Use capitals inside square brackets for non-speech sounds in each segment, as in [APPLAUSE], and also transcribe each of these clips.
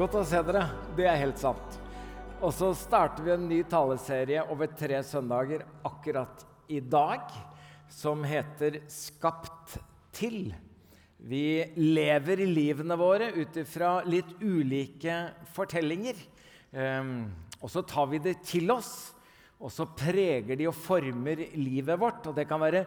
Godt å se dere. Det er helt sant. Og så starter vi en ny taleserie over tre søndager akkurat i dag, som heter 'Skapt til'. Vi lever livene våre ut ifra litt ulike fortellinger. Um, og så tar vi det til oss, og så preger de og former livet vårt. Og det kan være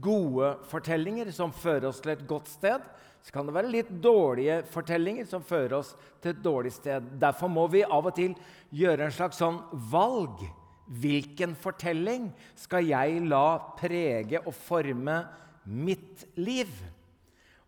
gode fortellinger som fører oss til et godt sted så kan det være litt dårlige fortellinger som fører oss til et dårlig sted. Derfor må vi av og til gjøre en slags sånn valg. Hvilken fortelling skal jeg la prege og forme mitt liv?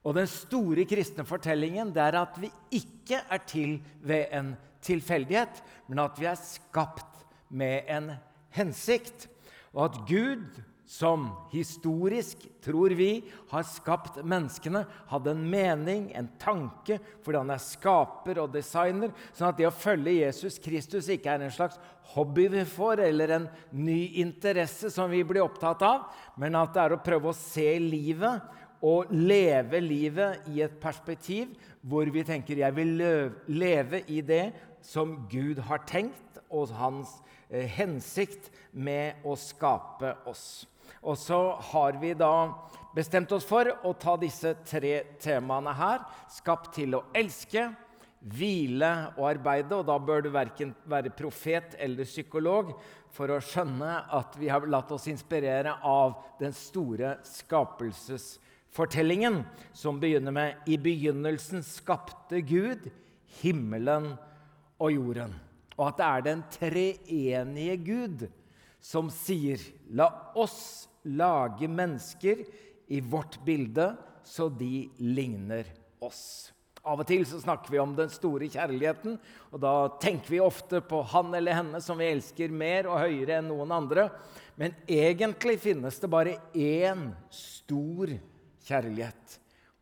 Og den store kristne fortellingen det er at vi ikke er til ved en tilfeldighet, men at vi er skapt med en hensikt. Og at Gud som historisk, tror vi, har skapt menneskene, hadde en mening, en tanke, fordi han er skaper og designer. Sånn at det å følge Jesus Kristus ikke er en slags hobby vi får, eller en ny interesse som vi blir opptatt av, men at det er å prøve å se livet og leve livet i et perspektiv hvor vi tenker jeg vil leve i det som Gud har tenkt, og hans eh, hensikt med å skape oss. Og så har vi da bestemt oss for å ta disse tre temaene her. Skapt til å elske, hvile og arbeide. Og da bør du verken være profet eller psykolog for å skjønne at vi har latt oss inspirere av den store skapelsesfortellingen, som begynner med I begynnelsen skapte Gud himmelen og jorden. Og at det er den treenige Gud som sier, 'La oss lage mennesker i vårt bilde, så de ligner oss. Av og til så snakker vi om den store kjærligheten, og da tenker vi ofte på han eller henne som vi elsker mer og høyere enn noen andre. Men egentlig finnes det bare én stor kjærlighet.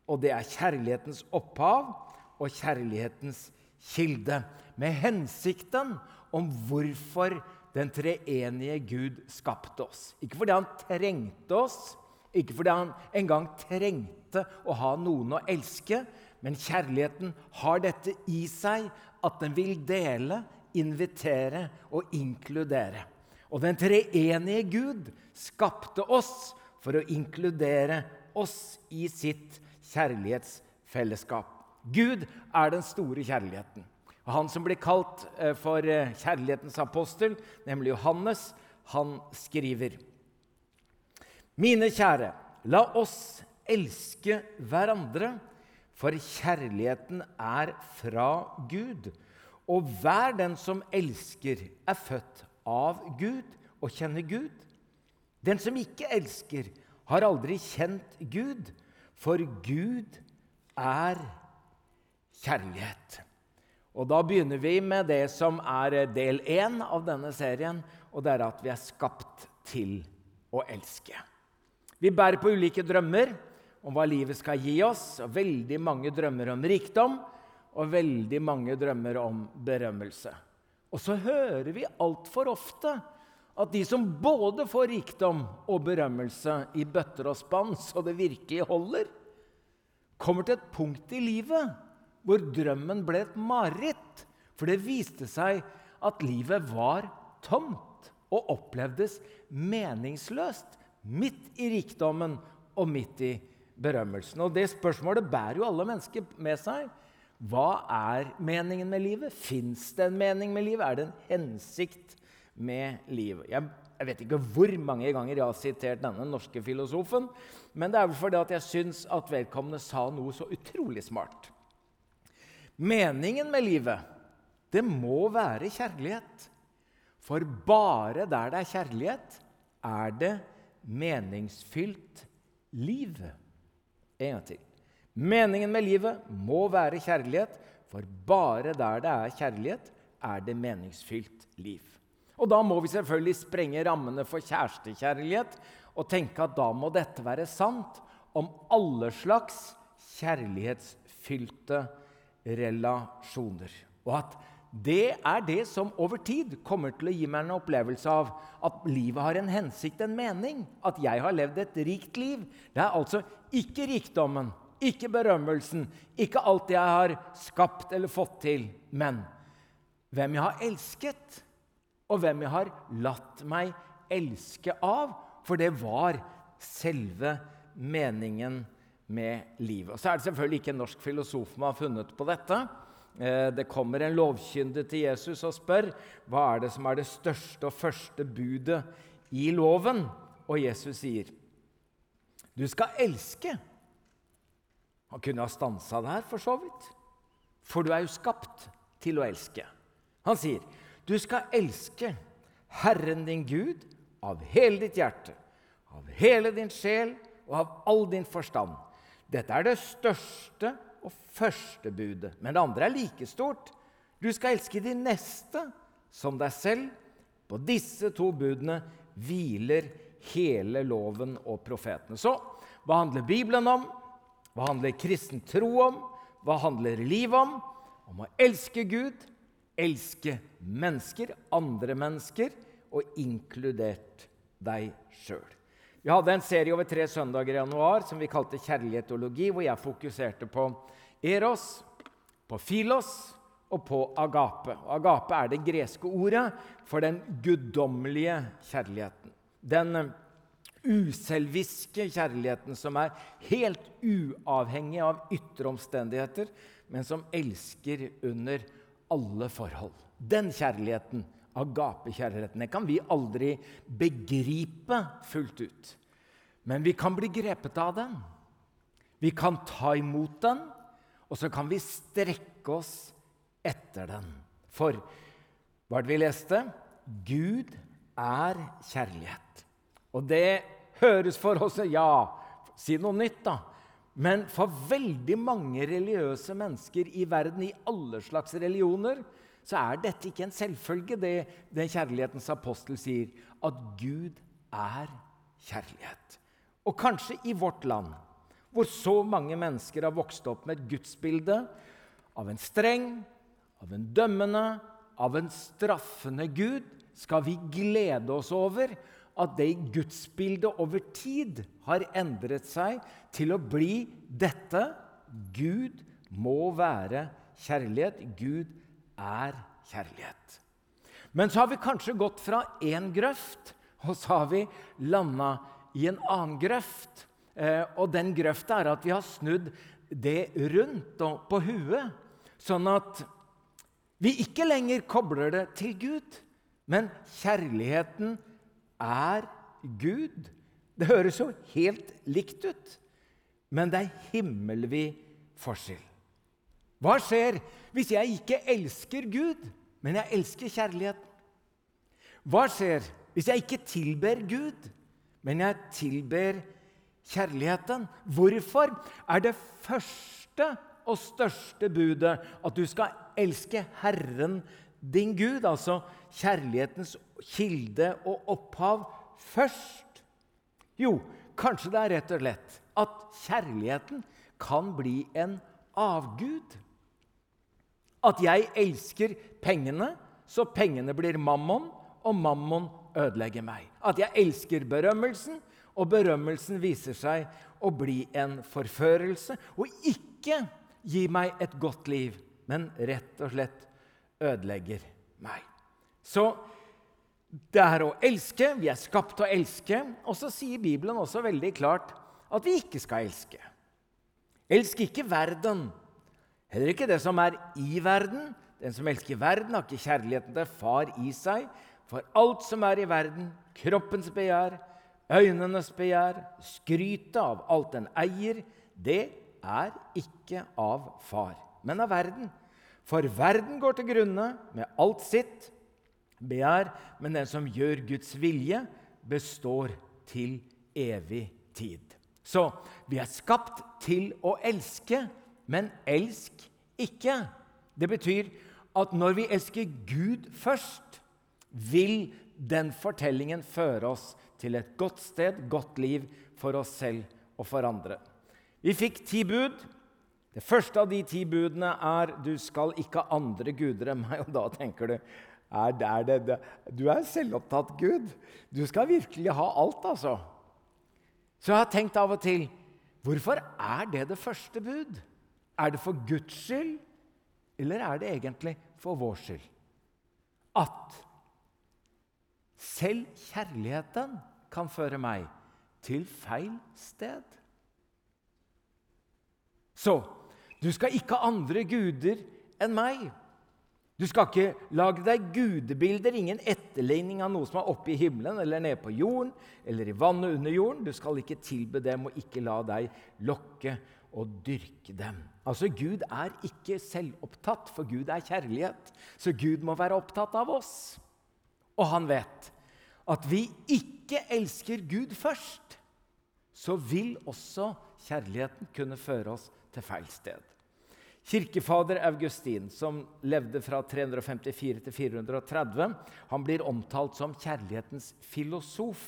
Og det er kjærlighetens opphav og kjærlighetens kilde. Med hensikten om hvorfor den treenige Gud skapte oss. Ikke fordi han trengte oss, ikke fordi han engang trengte å ha noen å elske, men kjærligheten har dette i seg at den vil dele, invitere og inkludere. Og den treenige Gud skapte oss for å inkludere oss i sitt kjærlighetsfellesskap. Gud er den store kjærligheten. Og Han som blir kalt eh, for eh, kjærlighetens apostel, nemlig Johannes, han skriver Mine kjære, la oss elske hverandre, for kjærligheten er fra Gud. Og hver den som elsker, er født av Gud og kjenner Gud. Den som ikke elsker, har aldri kjent Gud, for Gud er kjærlighet. Og Da begynner vi med det som er del én av denne serien, og det er at vi er skapt til å elske. Vi bærer på ulike drømmer om hva livet skal gi oss. og Veldig mange drømmer om rikdom, og veldig mange drømmer om berømmelse. Og så hører vi altfor ofte at de som både får rikdom og berømmelse i bøtter og spann, så det virkelig holder, kommer til et punkt i livet hvor drømmen ble et mareritt. For det viste seg at livet var tomt og opplevdes meningsløst midt i rikdommen og midt i berømmelsen. Og det spørsmålet bærer jo alle mennesker med seg. Hva er meningen med livet? Fins det en mening med livet? Er det en hensikt med livet? Jeg, jeg, vet ikke hvor mange ganger jeg har sitert denne norske filosofen, men det er vel fordi at jeg syns at vedkommende sa noe så utrolig smart. Meningen med livet, det må være kjærlighet. For bare der det er kjærlighet, er det meningsfylt liv. En gang til. Meningen med livet må være kjærlighet, for bare der det er kjærlighet, er det meningsfylt liv. Og Da må vi selvfølgelig sprenge rammene for kjærestekjærlighet og tenke at da må dette være sant om alle slags kjærlighetsfylte relasjoner. Og at det er det som over tid kommer til å gi meg en opplevelse av at livet har en hensikt, en mening. At jeg har levd et rikt liv. Det er altså ikke rikdommen, ikke berømmelsen, ikke alt jeg har skapt eller fått til, men hvem jeg har elsket, og hvem jeg har latt meg elske av. For det var selve meningen med livet. Og så er det selvfølgelig ikke en norsk filosof som har funnet på dette. Eh, det kommer en lovkyndig til Jesus og spør hva er det som er det største og første budet i loven. Og Jesus sier, 'Du skal elske'. Han kunne ha stansa der, for så vidt. For du er jo skapt til å elske. Han sier, 'Du skal elske Herren din Gud av hele ditt hjerte, av hele din sjel og av all din forstand.' Dette er det største og første budet. Men det andre er like stort. Du skal elske din neste som deg selv. På disse to budene hviler hele loven og profetene. Så hva handler Bibelen om? Hva handler kristen tro om? Hva handler livet om? Om å elske Gud, elske mennesker, andre mennesker, og inkludert deg sjøl. Vi hadde en serie over tre søndager i januar som vi kalte Kjærlighetologi, hvor jeg fokuserte på eros, på filos og på agape. Og agape er det greske ordet for den guddommelige kjærligheten. Den eh, uselviske kjærligheten som er helt uavhengig av ytre omstendigheter, men som elsker under alle forhold. Den kjærligheten agapekjærligheten. Det kan vi aldri begripe fullt ut. Men vi kan bli grepet av den. Vi kan ta imot den, og så kan vi strekke oss etter den. For hva er det vi leste? Gud er kjærlighet. Og det høres for oss Ja, si noe nytt, da. Men for veldig mange religiøse mennesker i verden, i alle slags religioner, så er dette ikke en selvfølge, det den kjærlighetens apostel sier. At Gud er kjærlighet. Og kanskje i vårt land, hvor så mange mennesker har vokst opp med et gudsbilde av en streng, av en dømmende, av en straffende Gud, skal vi glede oss over at det gudsbildet over tid har endret seg til å bli dette Gud må være kjærlighet. Gud er kjærlighet. Men så har vi kanskje gått fra én grøft, og så har vi landa i en annen grøft. Eh, og den grøfta er at vi har snudd det rundt og på huet, sånn at vi ikke lenger kobler det til Gud, men kjærligheten er Gud. Det høres jo helt likt ut, men det er himmelvid forskjell. Hva skjer hvis jeg ikke elsker Gud, men jeg elsker kjærligheten? Hva skjer hvis jeg ikke tilber Gud, men jeg tilber kjærligheten? Hvorfor er det første og største budet at du skal elske Herren din Gud, altså kjærlighetens kilde og opphav, først? Jo, kanskje det er rett og slett at kjærligheten kan bli en avgud. At jeg elsker pengene, så pengene blir mammon, og mammon ødelegger meg. At jeg elsker berømmelsen, og berømmelsen viser seg å bli en forførelse og ikke gi meg et godt liv, men rett og slett ødelegger meg. Så det er å elske. Vi er skapt til å elske. Og så sier Bibelen også veldig klart at vi ikke skal elske. Elsk ikke verden Heller ikke det som er i verden. Den som elsker verden, har ikke kjærligheten til far i seg. For alt som er i verden, kroppens begjær, øynenes begjær, skrytet av alt den eier, det er ikke av far, men av verden. For verden går til grunne med alt sitt begjær, men den som gjør Guds vilje, består til evig tid. Så vi er skapt til å elske men elsk ikke. Det betyr at når vi elsker Gud først, vil den fortellingen føre oss til et godt sted, godt liv for oss selv og for andre. Vi fikk ti bud. Det første av de ti budene er 'du skal ikke ha andre guder enn meg'. [LAUGHS] Og da tenker du er det, det, det. Du er selvopptatt Gud. Du skal virkelig ha alt, altså. Så jeg har tenkt av og til Hvorfor er det det første bud? Er det for Guds skyld, eller er det egentlig for vår skyld? At selv kjærligheten kan føre meg til feil sted. Så du skal ikke ha andre guder enn meg. Du skal ikke lage deg gudebilder, ingen etterligning av noe som er oppe i himmelen eller nede på jorden eller i vannet under jorden. Du skal ikke tilbe dem og ikke la deg lokke og dyrke dem. Altså, Gud er ikke selvopptatt, for Gud er kjærlighet. Så Gud må være opptatt av oss. Og han vet at vi ikke elsker Gud først, så vil også kjærligheten kunne føre oss til feil sted. Kirkefader Augustin, som levde fra 354 til 430, han blir omtalt som kjærlighetens filosof.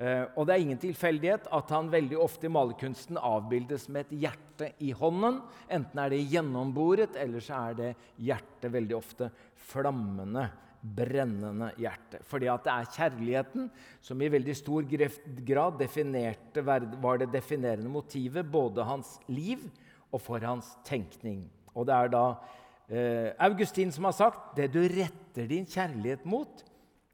Eh, og det er ingen tilfeldighet at han veldig ofte i malerkunsten avbildes med et hjerte i hånden. Enten er det gjennomboret, eller så er det hjertet veldig ofte flammende, brennende hjerte. Fordi at det er kjærligheten som i veldig stor grad var det definerende motivet både hans liv og for hans tenkning. Og det er da eh, Augustin som har sagt det du retter din kjærlighet mot,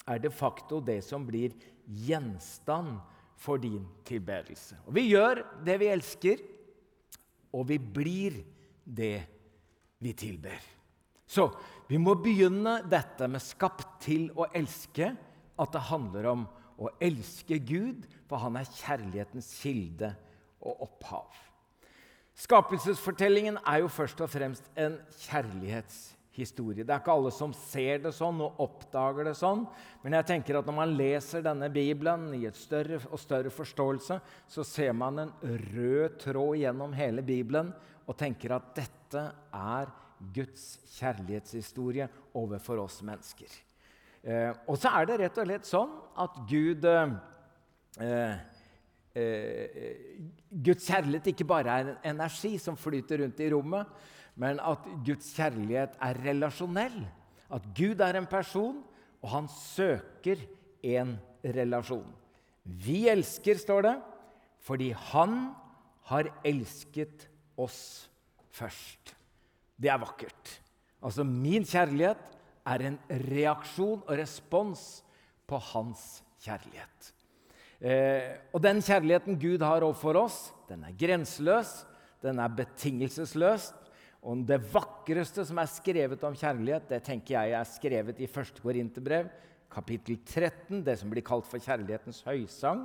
er de facto det som blir gjenstand for din tilbedelse. Og vi gjør det vi elsker, og vi blir det vi tilber. Så vi må begynne dette med 'skapt til å elske', at det handler om å elske Gud, for han er kjærlighetens kilde og opphav. Skapelsesfortellingen er jo først og fremst en kjærlighetshistorie. Det er ikke alle som ser det sånn og oppdager det sånn. Men jeg tenker at når man leser denne Bibelen i et større og større forståelse, så ser man en rød tråd gjennom hele Bibelen og tenker at dette er Guds kjærlighetshistorie overfor oss mennesker. Eh, og så er det rett og slett sånn at Gud eh, eh, Guds kjærlighet ikke bare er en energi som flyter rundt i rommet, men at Guds kjærlighet er relasjonell. At Gud er en person, og han søker en relasjon. Vi elsker, står det, fordi han har elsket oss først. Det er vakkert. Altså, min kjærlighet er en reaksjon og respons på hans kjærlighet. Eh, og den kjærligheten Gud har overfor oss, den er grenseløs, den er betingelsesløs. Og det vakreste som er skrevet om kjærlighet, det tenker jeg er skrevet i 1. Korinterbrev, kapittel 13, det som blir kalt for kjærlighetens høysang.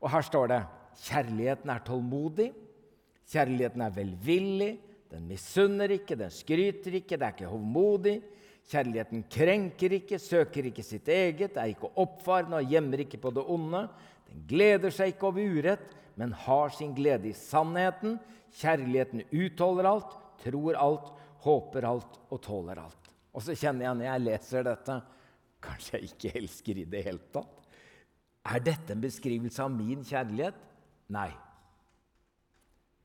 Og her står det kjærligheten er tålmodig, kjærligheten er velvillig, den misunner ikke, den skryter ikke, det er ikke hovmodig. Kjærligheten krenker ikke, søker ikke sitt eget, er ikke oppfarende og gjemmer ikke på det onde. Den gleder seg ikke over urett, men har sin glede i sannheten. Kjærligheten utholder alt, tror alt, håper alt og tåler alt. Og så kjenner jeg når jeg leser dette Kanskje jeg ikke elsker i det hele tatt? Er dette en beskrivelse av min kjærlighet? Nei.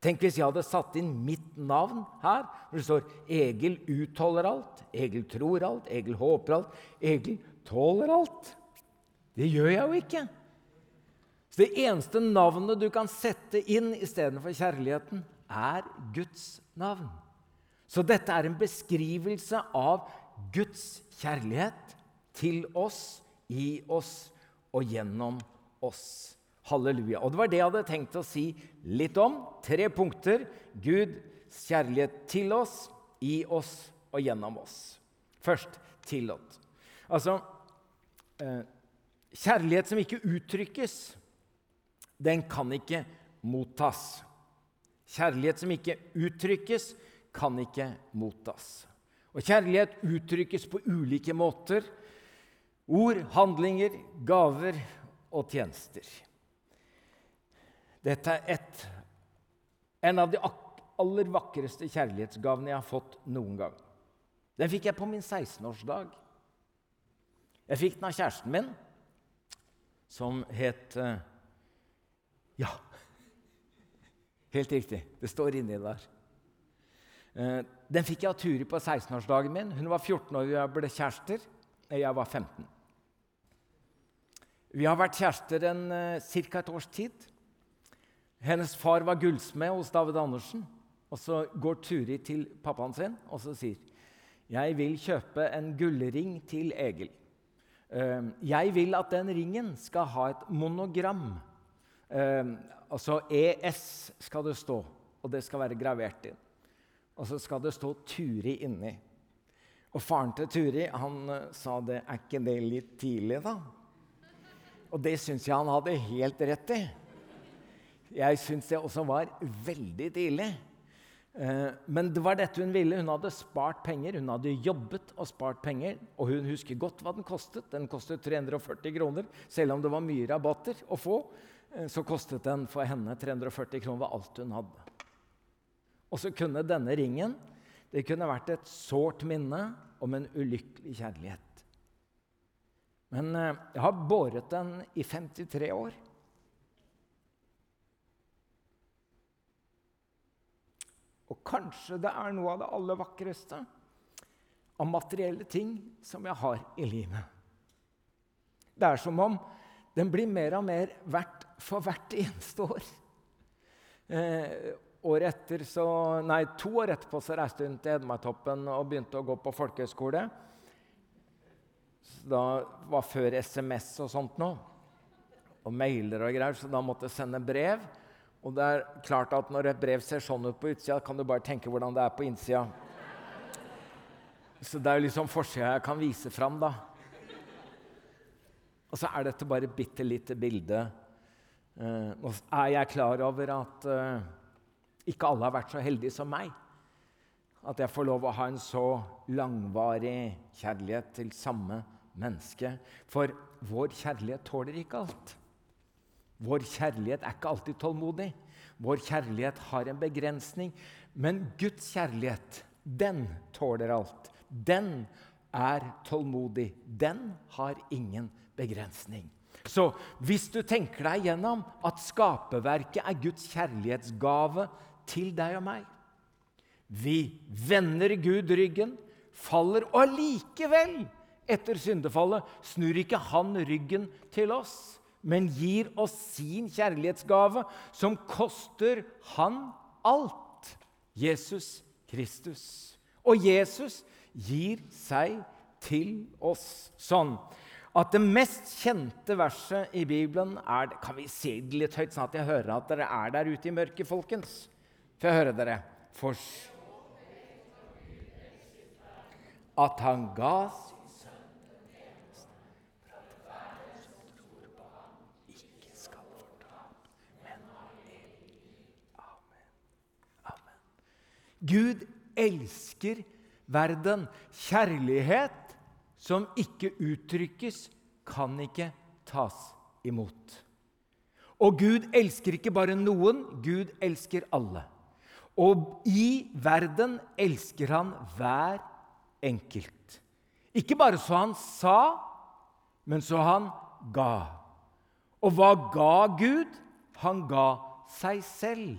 Tenk hvis jeg hadde satt inn mitt navn her, hvor det står 'Egil utholder alt', 'Egil tror alt', 'Egil håper alt', 'Egil tåler alt'. Det gjør jeg jo ikke. Så Det eneste navnet du kan sette inn istedenfor kjærligheten, er Guds navn. Så dette er en beskrivelse av Guds kjærlighet til oss, i oss og gjennom oss. Halleluja. Og Det var det jeg hadde tenkt å si litt om. Tre punkter. Guds kjærlighet til oss, i oss og gjennom oss. Først tillot. Altså eh, Kjærlighet som ikke uttrykkes, den kan ikke mottas. Kjærlighet som ikke uttrykkes, kan ikke mottas. Og kjærlighet uttrykkes på ulike måter. Ord, handlinger, gaver og tjenester. Dette er et, en av de aller vakreste kjærlighetsgavene jeg har fått noen gang. Den fikk jeg på min 16-årsdag. Jeg fikk den av kjæresten min, som het uh, ja. [LAUGHS] Helt riktig. Det står inni der. Eh, den fikk jeg av Turi på 16-årsdagen min. Hun var 14 år da jeg ble kjærester. Jeg var 15. Vi har vært kjærester en, uh, ca. et års tid. Hennes far var gullsmed hos David Andersen. Og så går Turi til pappaen sin og så sier jeg vil kjøpe en gullring til Egil. Ehm, jeg vil at den ringen skal ha et monogram. Altså ES skal det stå, og det skal være gravert inn. Og så skal det stå Turi inni. Og faren til Turi han eh, sa det. Er ikke det litt tidlig, da? Og det syns jeg han hadde helt rett i. Jeg syns det også var veldig tidlig. Eh, men det var dette hun ville. Hun hadde spart penger. Hun hadde jobbet og spart penger. Og hun husker godt hva den kostet. Den kostet 340 kroner. Selv om det var mye rabatter å få, eh, så kostet den for henne 340 kroner var alt hun hadde. Og så kunne denne ringen det kunne vært et sårt minne om en ulykkelig kjærlighet. Men eh, jeg har båret den i 53 år. Og kanskje det er noe av det aller vakreste av materielle ting som jeg har i livet. Det er som om den blir mer og mer verdt for hvert eneste år. Eh, år etter så, nei, To år etterpå så reiste hun til Hedmarktoppen og begynte å gå på folkehøyskole. Da var før SMS og sånt nå, og mailer og greier, så da måtte jeg sende brev. Og det er klart at Når et brev ser sånn ut på utsida, kan du bare tenke hvordan det er på innsida. Så det er jo liksom forsida jeg kan vise fram, da. Og så er dette bare et bitte lite bilde. Uh, nå er jeg klar over at uh, ikke alle har vært så heldige som meg. At jeg får lov å ha en så langvarig kjærlighet til samme menneske. For vår kjærlighet tåler ikke alt. Vår kjærlighet er ikke alltid tålmodig. Vår kjærlighet har en begrensning. Men Guds kjærlighet, den tåler alt. Den er tålmodig. Den har ingen begrensning. Så hvis du tenker deg gjennom at skaperverket er Guds kjærlighetsgave til deg og meg Vi vender Gud ryggen, faller, og allikevel, etter syndefallet, snur ikke han ryggen til oss men gir oss sin kjærlighetsgave, som koster han alt. Jesus Kristus. Og Jesus gir seg til oss sånn at det mest kjente verset i Bibelen er Kan vi si det litt høyt, sånn at jeg hører at dere er der ute i mørket, folkens? Jeg høre dere? For at han ga sin sønn for at hver som tror på ham, ikke skal fortape, men ha evig Amen. Amen. Gud elsker verden. Kjærlighet som ikke uttrykkes, kan ikke tas imot. Og Gud elsker ikke bare noen, Gud elsker alle. Og i verden elsker han hver enkelt. Ikke bare så han sa, men så han ga. Og hva ga Gud? Han ga seg selv.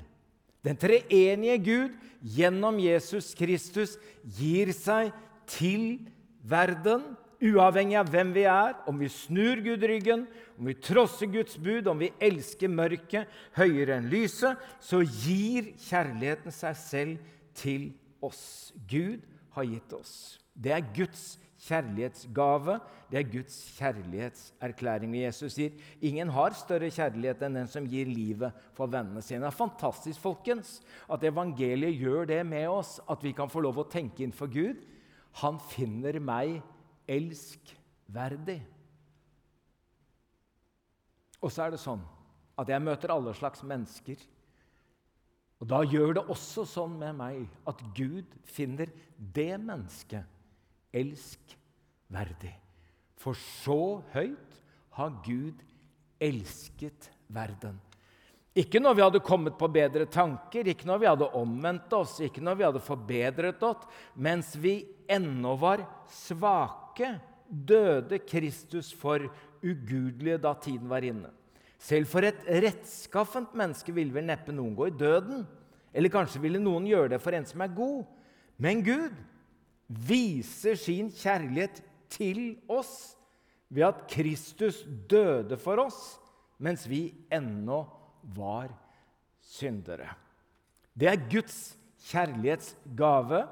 Den treenige Gud gjennom Jesus Kristus gir seg til verden, uavhengig av hvem vi er, om vi snur Gud ryggen, om vi trosser Guds bud, om vi elsker mørket høyere enn lyset, så gir kjærligheten seg selv til oss. Gud har gitt oss. Det er Guds kjærlighetsgave. Det er Guds kjærlighetserklæring. Og Jesus sier ingen har større kjærlighet enn den som gir livet for vennene sine. Det er fantastisk folkens, at evangeliet gjør det med oss, at vi kan få lov å tenke innenfor Gud. Han finner meg elskverdig. Og så er det sånn at jeg møter alle slags mennesker. Og da gjør det også sånn med meg at Gud finner det mennesket elskverdig. For så høyt har Gud elsket verden. Ikke når vi hadde kommet på bedre tanker, ikke når vi hadde omvendt oss, ikke når vi hadde forbedret oss. Mens vi ennå var svake, døde Kristus for ugudelige da tiden var inne. Selv for et rettskaffent menneske ville vel neppe noen gå i døden. Eller kanskje ville noen gjøre det for en som er god. Men Gud, viser sin kjærlighet til oss ved at Kristus døde for oss mens vi ennå var syndere. Det er Guds kjærlighetsgave.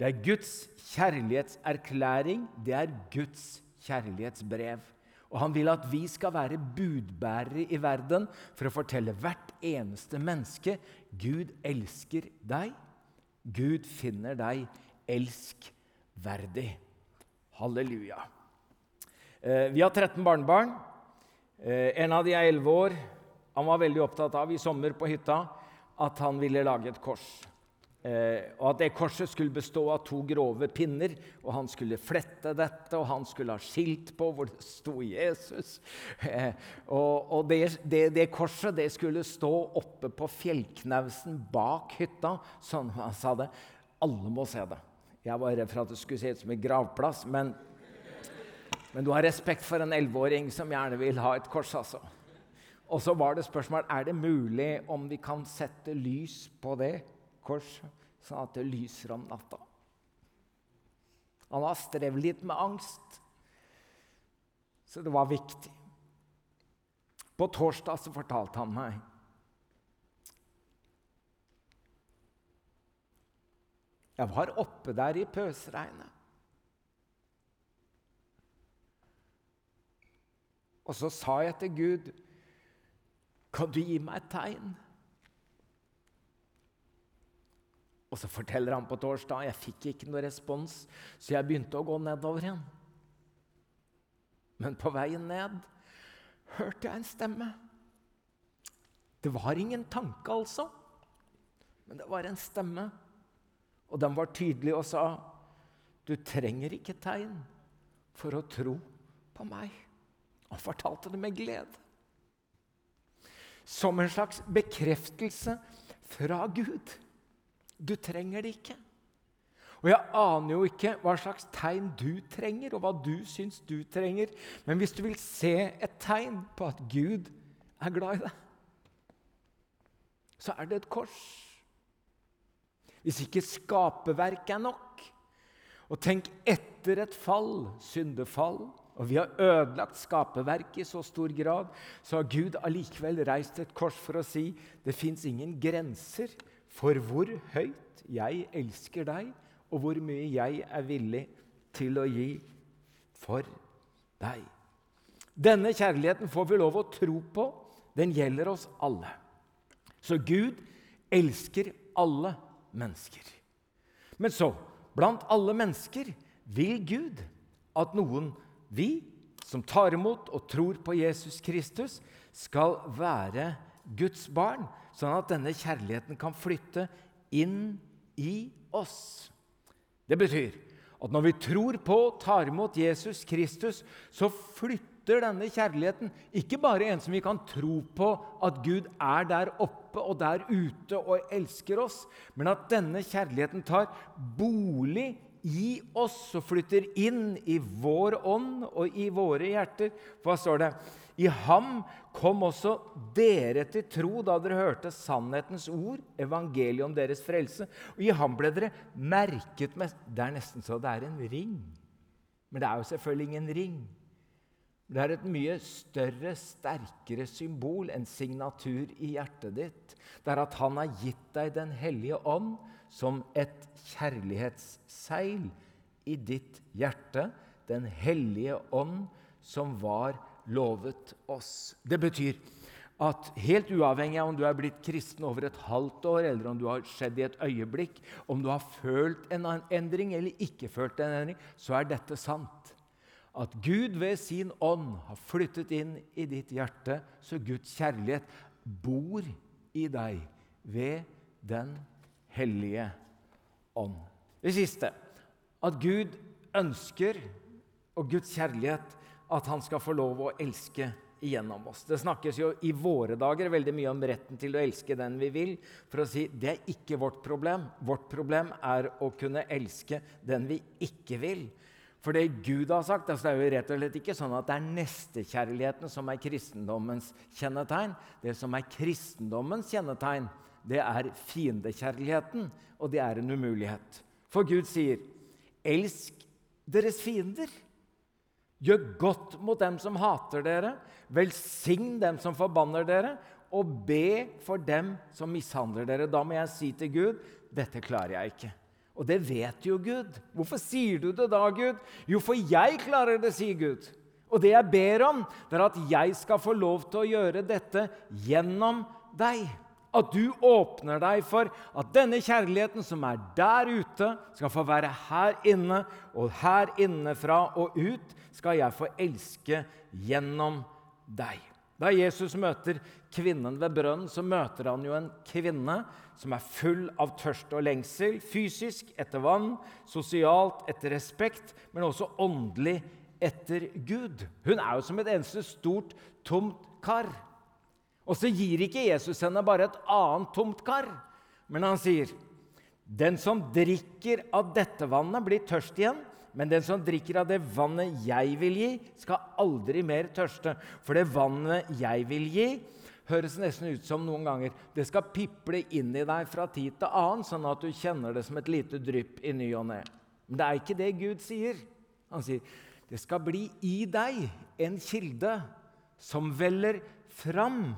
Det er Guds kjærlighetserklæring. Det er Guds kjærlighetsbrev. Og han vil at vi skal være budbærere i verden for å fortelle hvert eneste menneske Gud elsker deg. Gud finner deg elskverdig. Halleluja. Eh, vi har 13 barnebarn. Eh, en av de er 11 år. Han var veldig opptatt av i sommer på hytta at han ville lage et kors. Eh, og at det korset skulle bestå av to grove pinner, og han skulle flette dette, og han skulle ha skilt på hvor det sto Jesus. Eh, og, og det, det, det, korset det skulle stå oppe på fjellknausen bak hytta, sånn han sa det. Alle må se det. Jeg var redd for at det skulle se ut som en gravplass, men, men du har respekt for en elleveåring som gjerne vil ha et kors, altså. Og så var det spørsmål er det mulig om vi kan sette lys på det kors, sånn at det lyser om natta. Han har strevd litt med angst, så det var viktig. På torsdag så fortalte han meg Jeg var oppe der i pøsregnet. Og så sa jeg til Gud, kan du gi meg et tegn? Og så forteller han på torsdag jeg fikk ikke noe respons, så jeg begynte å gå nedover igjen. Men på veien ned hørte jeg en stemme. Det var ingen tanke, altså, men det var en stemme. Og den var tydelig og sa, 'Du trenger ikke tegn for å tro på meg.' Han fortalte det med glede. Som en slags bekreftelse fra Gud. Du trenger det ikke. Og jeg aner jo ikke hva slags tegn du trenger, og hva du syns du trenger. Men hvis du vil se et tegn på at Gud er glad i deg, så er det et kors. Hvis ikke skaperverk er nok. Og tenk etter et fall, syndefall, og vi har ødelagt skaperverket i så stor grad, så har Gud allikevel reist et kors for å si det fins ingen grenser for hvor høyt jeg elsker deg, og hvor mye jeg er villig til å gi for deg. Denne kjærligheten får vi lov å tro på. Den gjelder oss alle. Så Gud elsker alle mennesker. Men så, blant alle mennesker, vil Gud at noen, vi, som tar imot og tror på Jesus Kristus, skal være Guds barn, sånn at denne kjærligheten kan flytte inn i oss. Det betyr at når vi tror på og tar imot Jesus Kristus, så flytter denne kjærligheten ikke bare en som vi kan tro på at Gud er der oppe og der ute og elsker oss, men at denne kjærligheten tar bolig i oss og flytter inn i vår ånd og i våre hjerter. Hva står det? I ham kom også dere til tro da dere hørte sannhetens ord, evangeliet om deres frelse. Og I ham ble dere merket med Det er nesten så det er en ring. Men det er jo selvfølgelig ingen ring. Det er et mye større, sterkere symbol, en signatur i hjertet ditt. Det er at han har gitt deg Den hellige ånd som et kjærlighetsseil i ditt hjerte. Den hellige ånd som var lovet oss. Det betyr at helt uavhengig av om du er blitt kristen over et halvt år, eller om du har skjedd i et øyeblikk, om du har følt en endring eller ikke følt en endring, så er dette sant. At Gud ved sin ånd har flyttet inn i ditt hjerte, så Guds kjærlighet bor i deg ved Den hellige ånd. Det siste at Gud ønsker, og Guds kjærlighet at han skal få lov å elske gjennom oss. Det snakkes jo i våre dager veldig mye om retten til å elske den vi vil. For å si det er ikke vårt problem. Vårt problem er å kunne elske den vi ikke vil. For det Gud har sagt, altså det er jo rett og slett ikke sånn at det er nestekjærligheten som er kristendommens kjennetegn. Det som er kristendommens kjennetegn, det er fiendekjærligheten, og det er en umulighet. For Gud sier, 'Elsk deres fiender'. Gjør godt mot dem som hater dere. Velsign dem som forbanner dere, og be for dem som mishandler dere. Da må jeg si til Gud dette klarer jeg ikke. Og det vet jo Gud. Hvorfor sier du det da, Gud? Jo, for jeg klarer det, sier Gud. Og det jeg ber om, det er at jeg skal få lov til å gjøre dette gjennom deg. At du åpner deg for at denne kjærligheten som er der ute, skal få være her inne, og her innefra og ut skal jeg få elske gjennom deg. Da Jesus møter kvinnen ved brønnen, så møter han jo en kvinne som er full av tørst og lengsel. Fysisk etter vann, sosialt etter respekt, men også åndelig etter Gud. Hun er jo som et eneste stort, tomt kar. Og så gir ikke Jesus henne bare et annet tomt kar, men han sier, 'Den som drikker av dette vannet, blir tørst igjen.' Men den som drikker av det vannet jeg vil gi, skal aldri mer tørste. For det vannet jeg vil gi, høres nesten ut som noen ganger det skal piple inn i deg fra tid til annen, sånn at du kjenner det som et lite drypp i ny og ne. Men det er ikke det Gud sier. Han sier det skal bli i deg en kilde som veller fram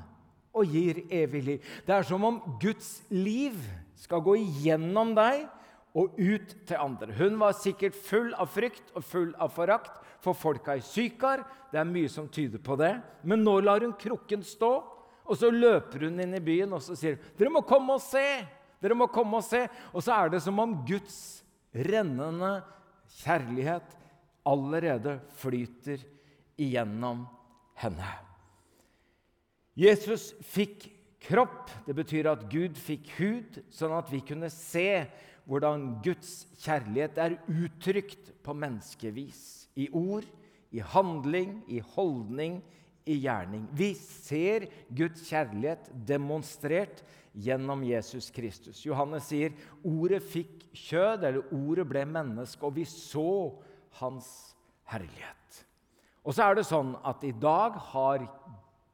og gir evig liv. Det er som om Guds liv skal gå igjennom deg og ut til andre. Hun var sikkert full av frykt og full av forakt for folka i Sykar. Det er mye som tyder på det. Men nå lar hun krukken stå, og så løper hun inn i byen og så sier dere må komme og se! Dere må komme Og se. Og så er det som om Guds rennende kjærlighet allerede flyter igjennom henne. Jesus fikk kropp. Det betyr at Gud fikk hud, sånn at vi kunne se hvordan Guds kjærlighet er uttrykt på menneskevis. I ord, i handling, i holdning, i gjerning. Vi ser Guds kjærlighet demonstrert gjennom Jesus Kristus. Johannes sier ordet fikk kjød, eller ordet ble menneske, og vi så hans herlighet. Og så er det sånn at i dag har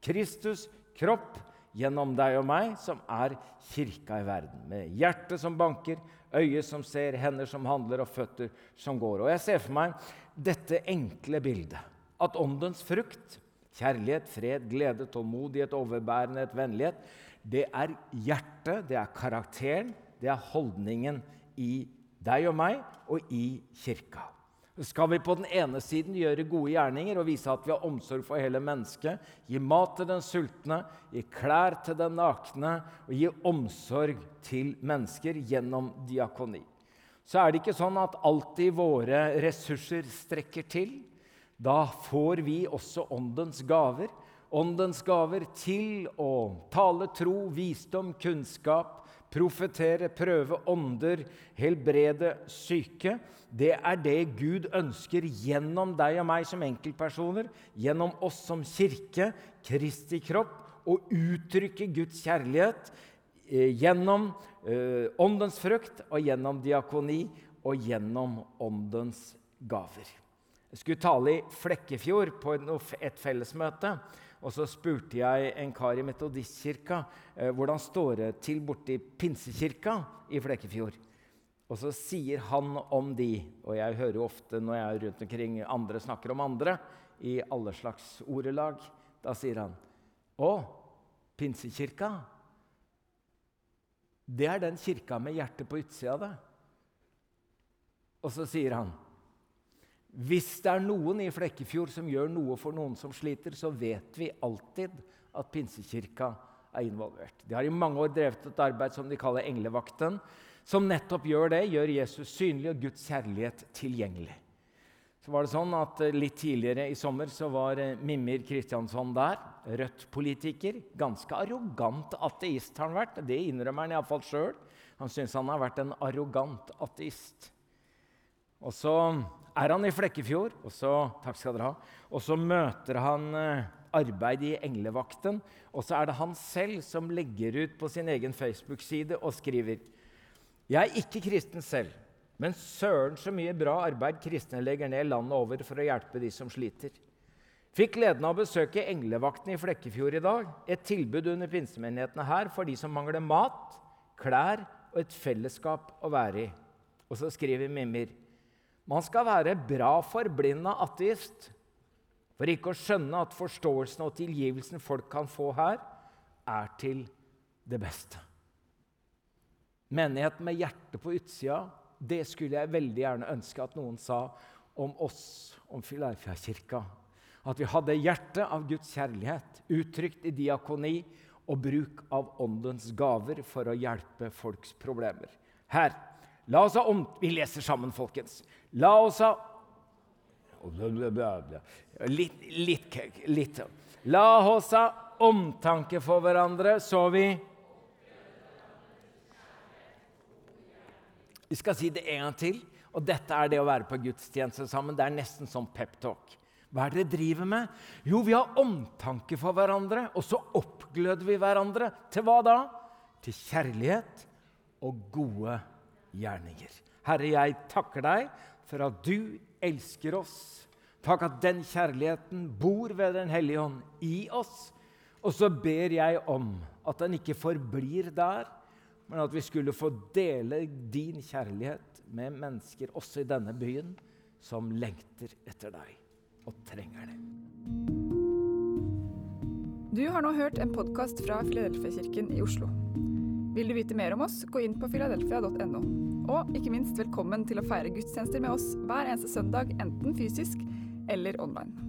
Kristus kropp gjennom deg og meg, som er kirka i verden. Med hjerte som banker, øye som ser, hender som handler og føtter som går. Og Jeg ser for meg dette enkle bildet. At åndens frukt, kjærlighet, fred, glede, tålmodighet, overbærenhet, vennlighet, det er hjertet, det er karakteren, det er holdningen i deg og meg og i kirka skal vi på den ene siden gjøre gode gjerninger og vise at vi har omsorg for hele mennesket, gi mat til den sultne, gi klær til den nakne og gi omsorg til mennesker gjennom diakoni. Så er det ikke sånn at alltid våre ressurser strekker til. Da får vi også åndens gaver. Åndens gaver til å tale tro, visdom, kunnskap, profetere, prøve ånder, helbrede syke. Det er det Gud ønsker gjennom deg og meg som enkeltpersoner, gjennom oss som kirke, Kristi kropp, å uttrykke Guds kjærlighet eh, gjennom eh, åndens frukt og gjennom diakoni og gjennom åndens gaver. Jeg skulle tale i Flekkefjord på et fellesmøte. Og så spurte jeg en kar i Metodistkirka eh, hvordan står det til borti Pinsekirka i Flekkefjord. Og så sier han om de, og jeg hører jo ofte når jeg er rundt omkring andre snakker om andre, i alle slags ordelag, da sier han Å, Pinsekirka? Det er den kirka med hjertet på utsida av det. Og så sier han hvis det er noen i Flekkefjord som gjør noe for noen som sliter, så vet vi alltid at Pinsekirka er involvert. De har i mange år drevet et arbeid som de kaller Englevakten, som nettopp gjør det, gjør Jesus synlig og Guds kjærlighet tilgjengelig. Så var det sånn at eh, Litt tidligere i sommer så var eh, Mimir Kristiansson der. Rødt-politiker. Ganske arrogant ateist har han vært. Det innrømmer han iallfall sjøl. Han syns han har vært en arrogant ateist. Og så er han i Flekkefjord, og så, takk skal dere ha, og så møter han eh, arbeid i Englevakten. Og så er det han selv som legger ut på sin egen Facebook-side og skriver Jeg er ikke kristen selv, men søren så mye bra arbeid kristne legger ned landet over for å hjelpe de som sliter. Fikk gleden av å besøke Englevakten i Flekkefjord i dag. Et tilbud under pinsemenighetene her for de som mangler mat, klær og et fellesskap å være i. Og så skriver Mimir man skal være bra forblinda ateist for ikke å skjønne at forståelsen og tilgivelsen folk kan få her, er til det beste. Menighet med hjertet på utsida, det skulle jeg veldig gjerne ønske at noen sa om oss, om Filadelfia-kirka. At vi hadde hjertet av Guds kjærlighet, uttrykt i diakoni og bruk av åndens gaver for å hjelpe folks problemer. Her. La oss ha om... Vi leser sammen, folkens. La oss ha Litt, litt, litt. La oss ha omtanke for hverandre, så vi Vi skal si det en gang til. Og dette er det å være på gudstjeneste sammen. Det er nesten som peptalk. Hva er det dere driver med? Jo, vi har omtanke for hverandre, og så oppgløder vi hverandre. Til hva da? Til kjærlighet og gode gjerninger. Herre, jeg takker deg for at du elsker oss. Takk at den kjærligheten bor ved Den hellige ånd i oss. Og så ber jeg om at den ikke forblir der, men at vi skulle få dele din kjærlighet med mennesker også i denne byen som lengter etter deg og trenger det. Du har nå hørt en podkast fra Filadelfia-kirken i Oslo. Vil du vite mer om oss, gå inn på filadelfia.no. Og ikke minst velkommen til å feire gudstjenester med oss hver eneste søndag, enten fysisk eller online.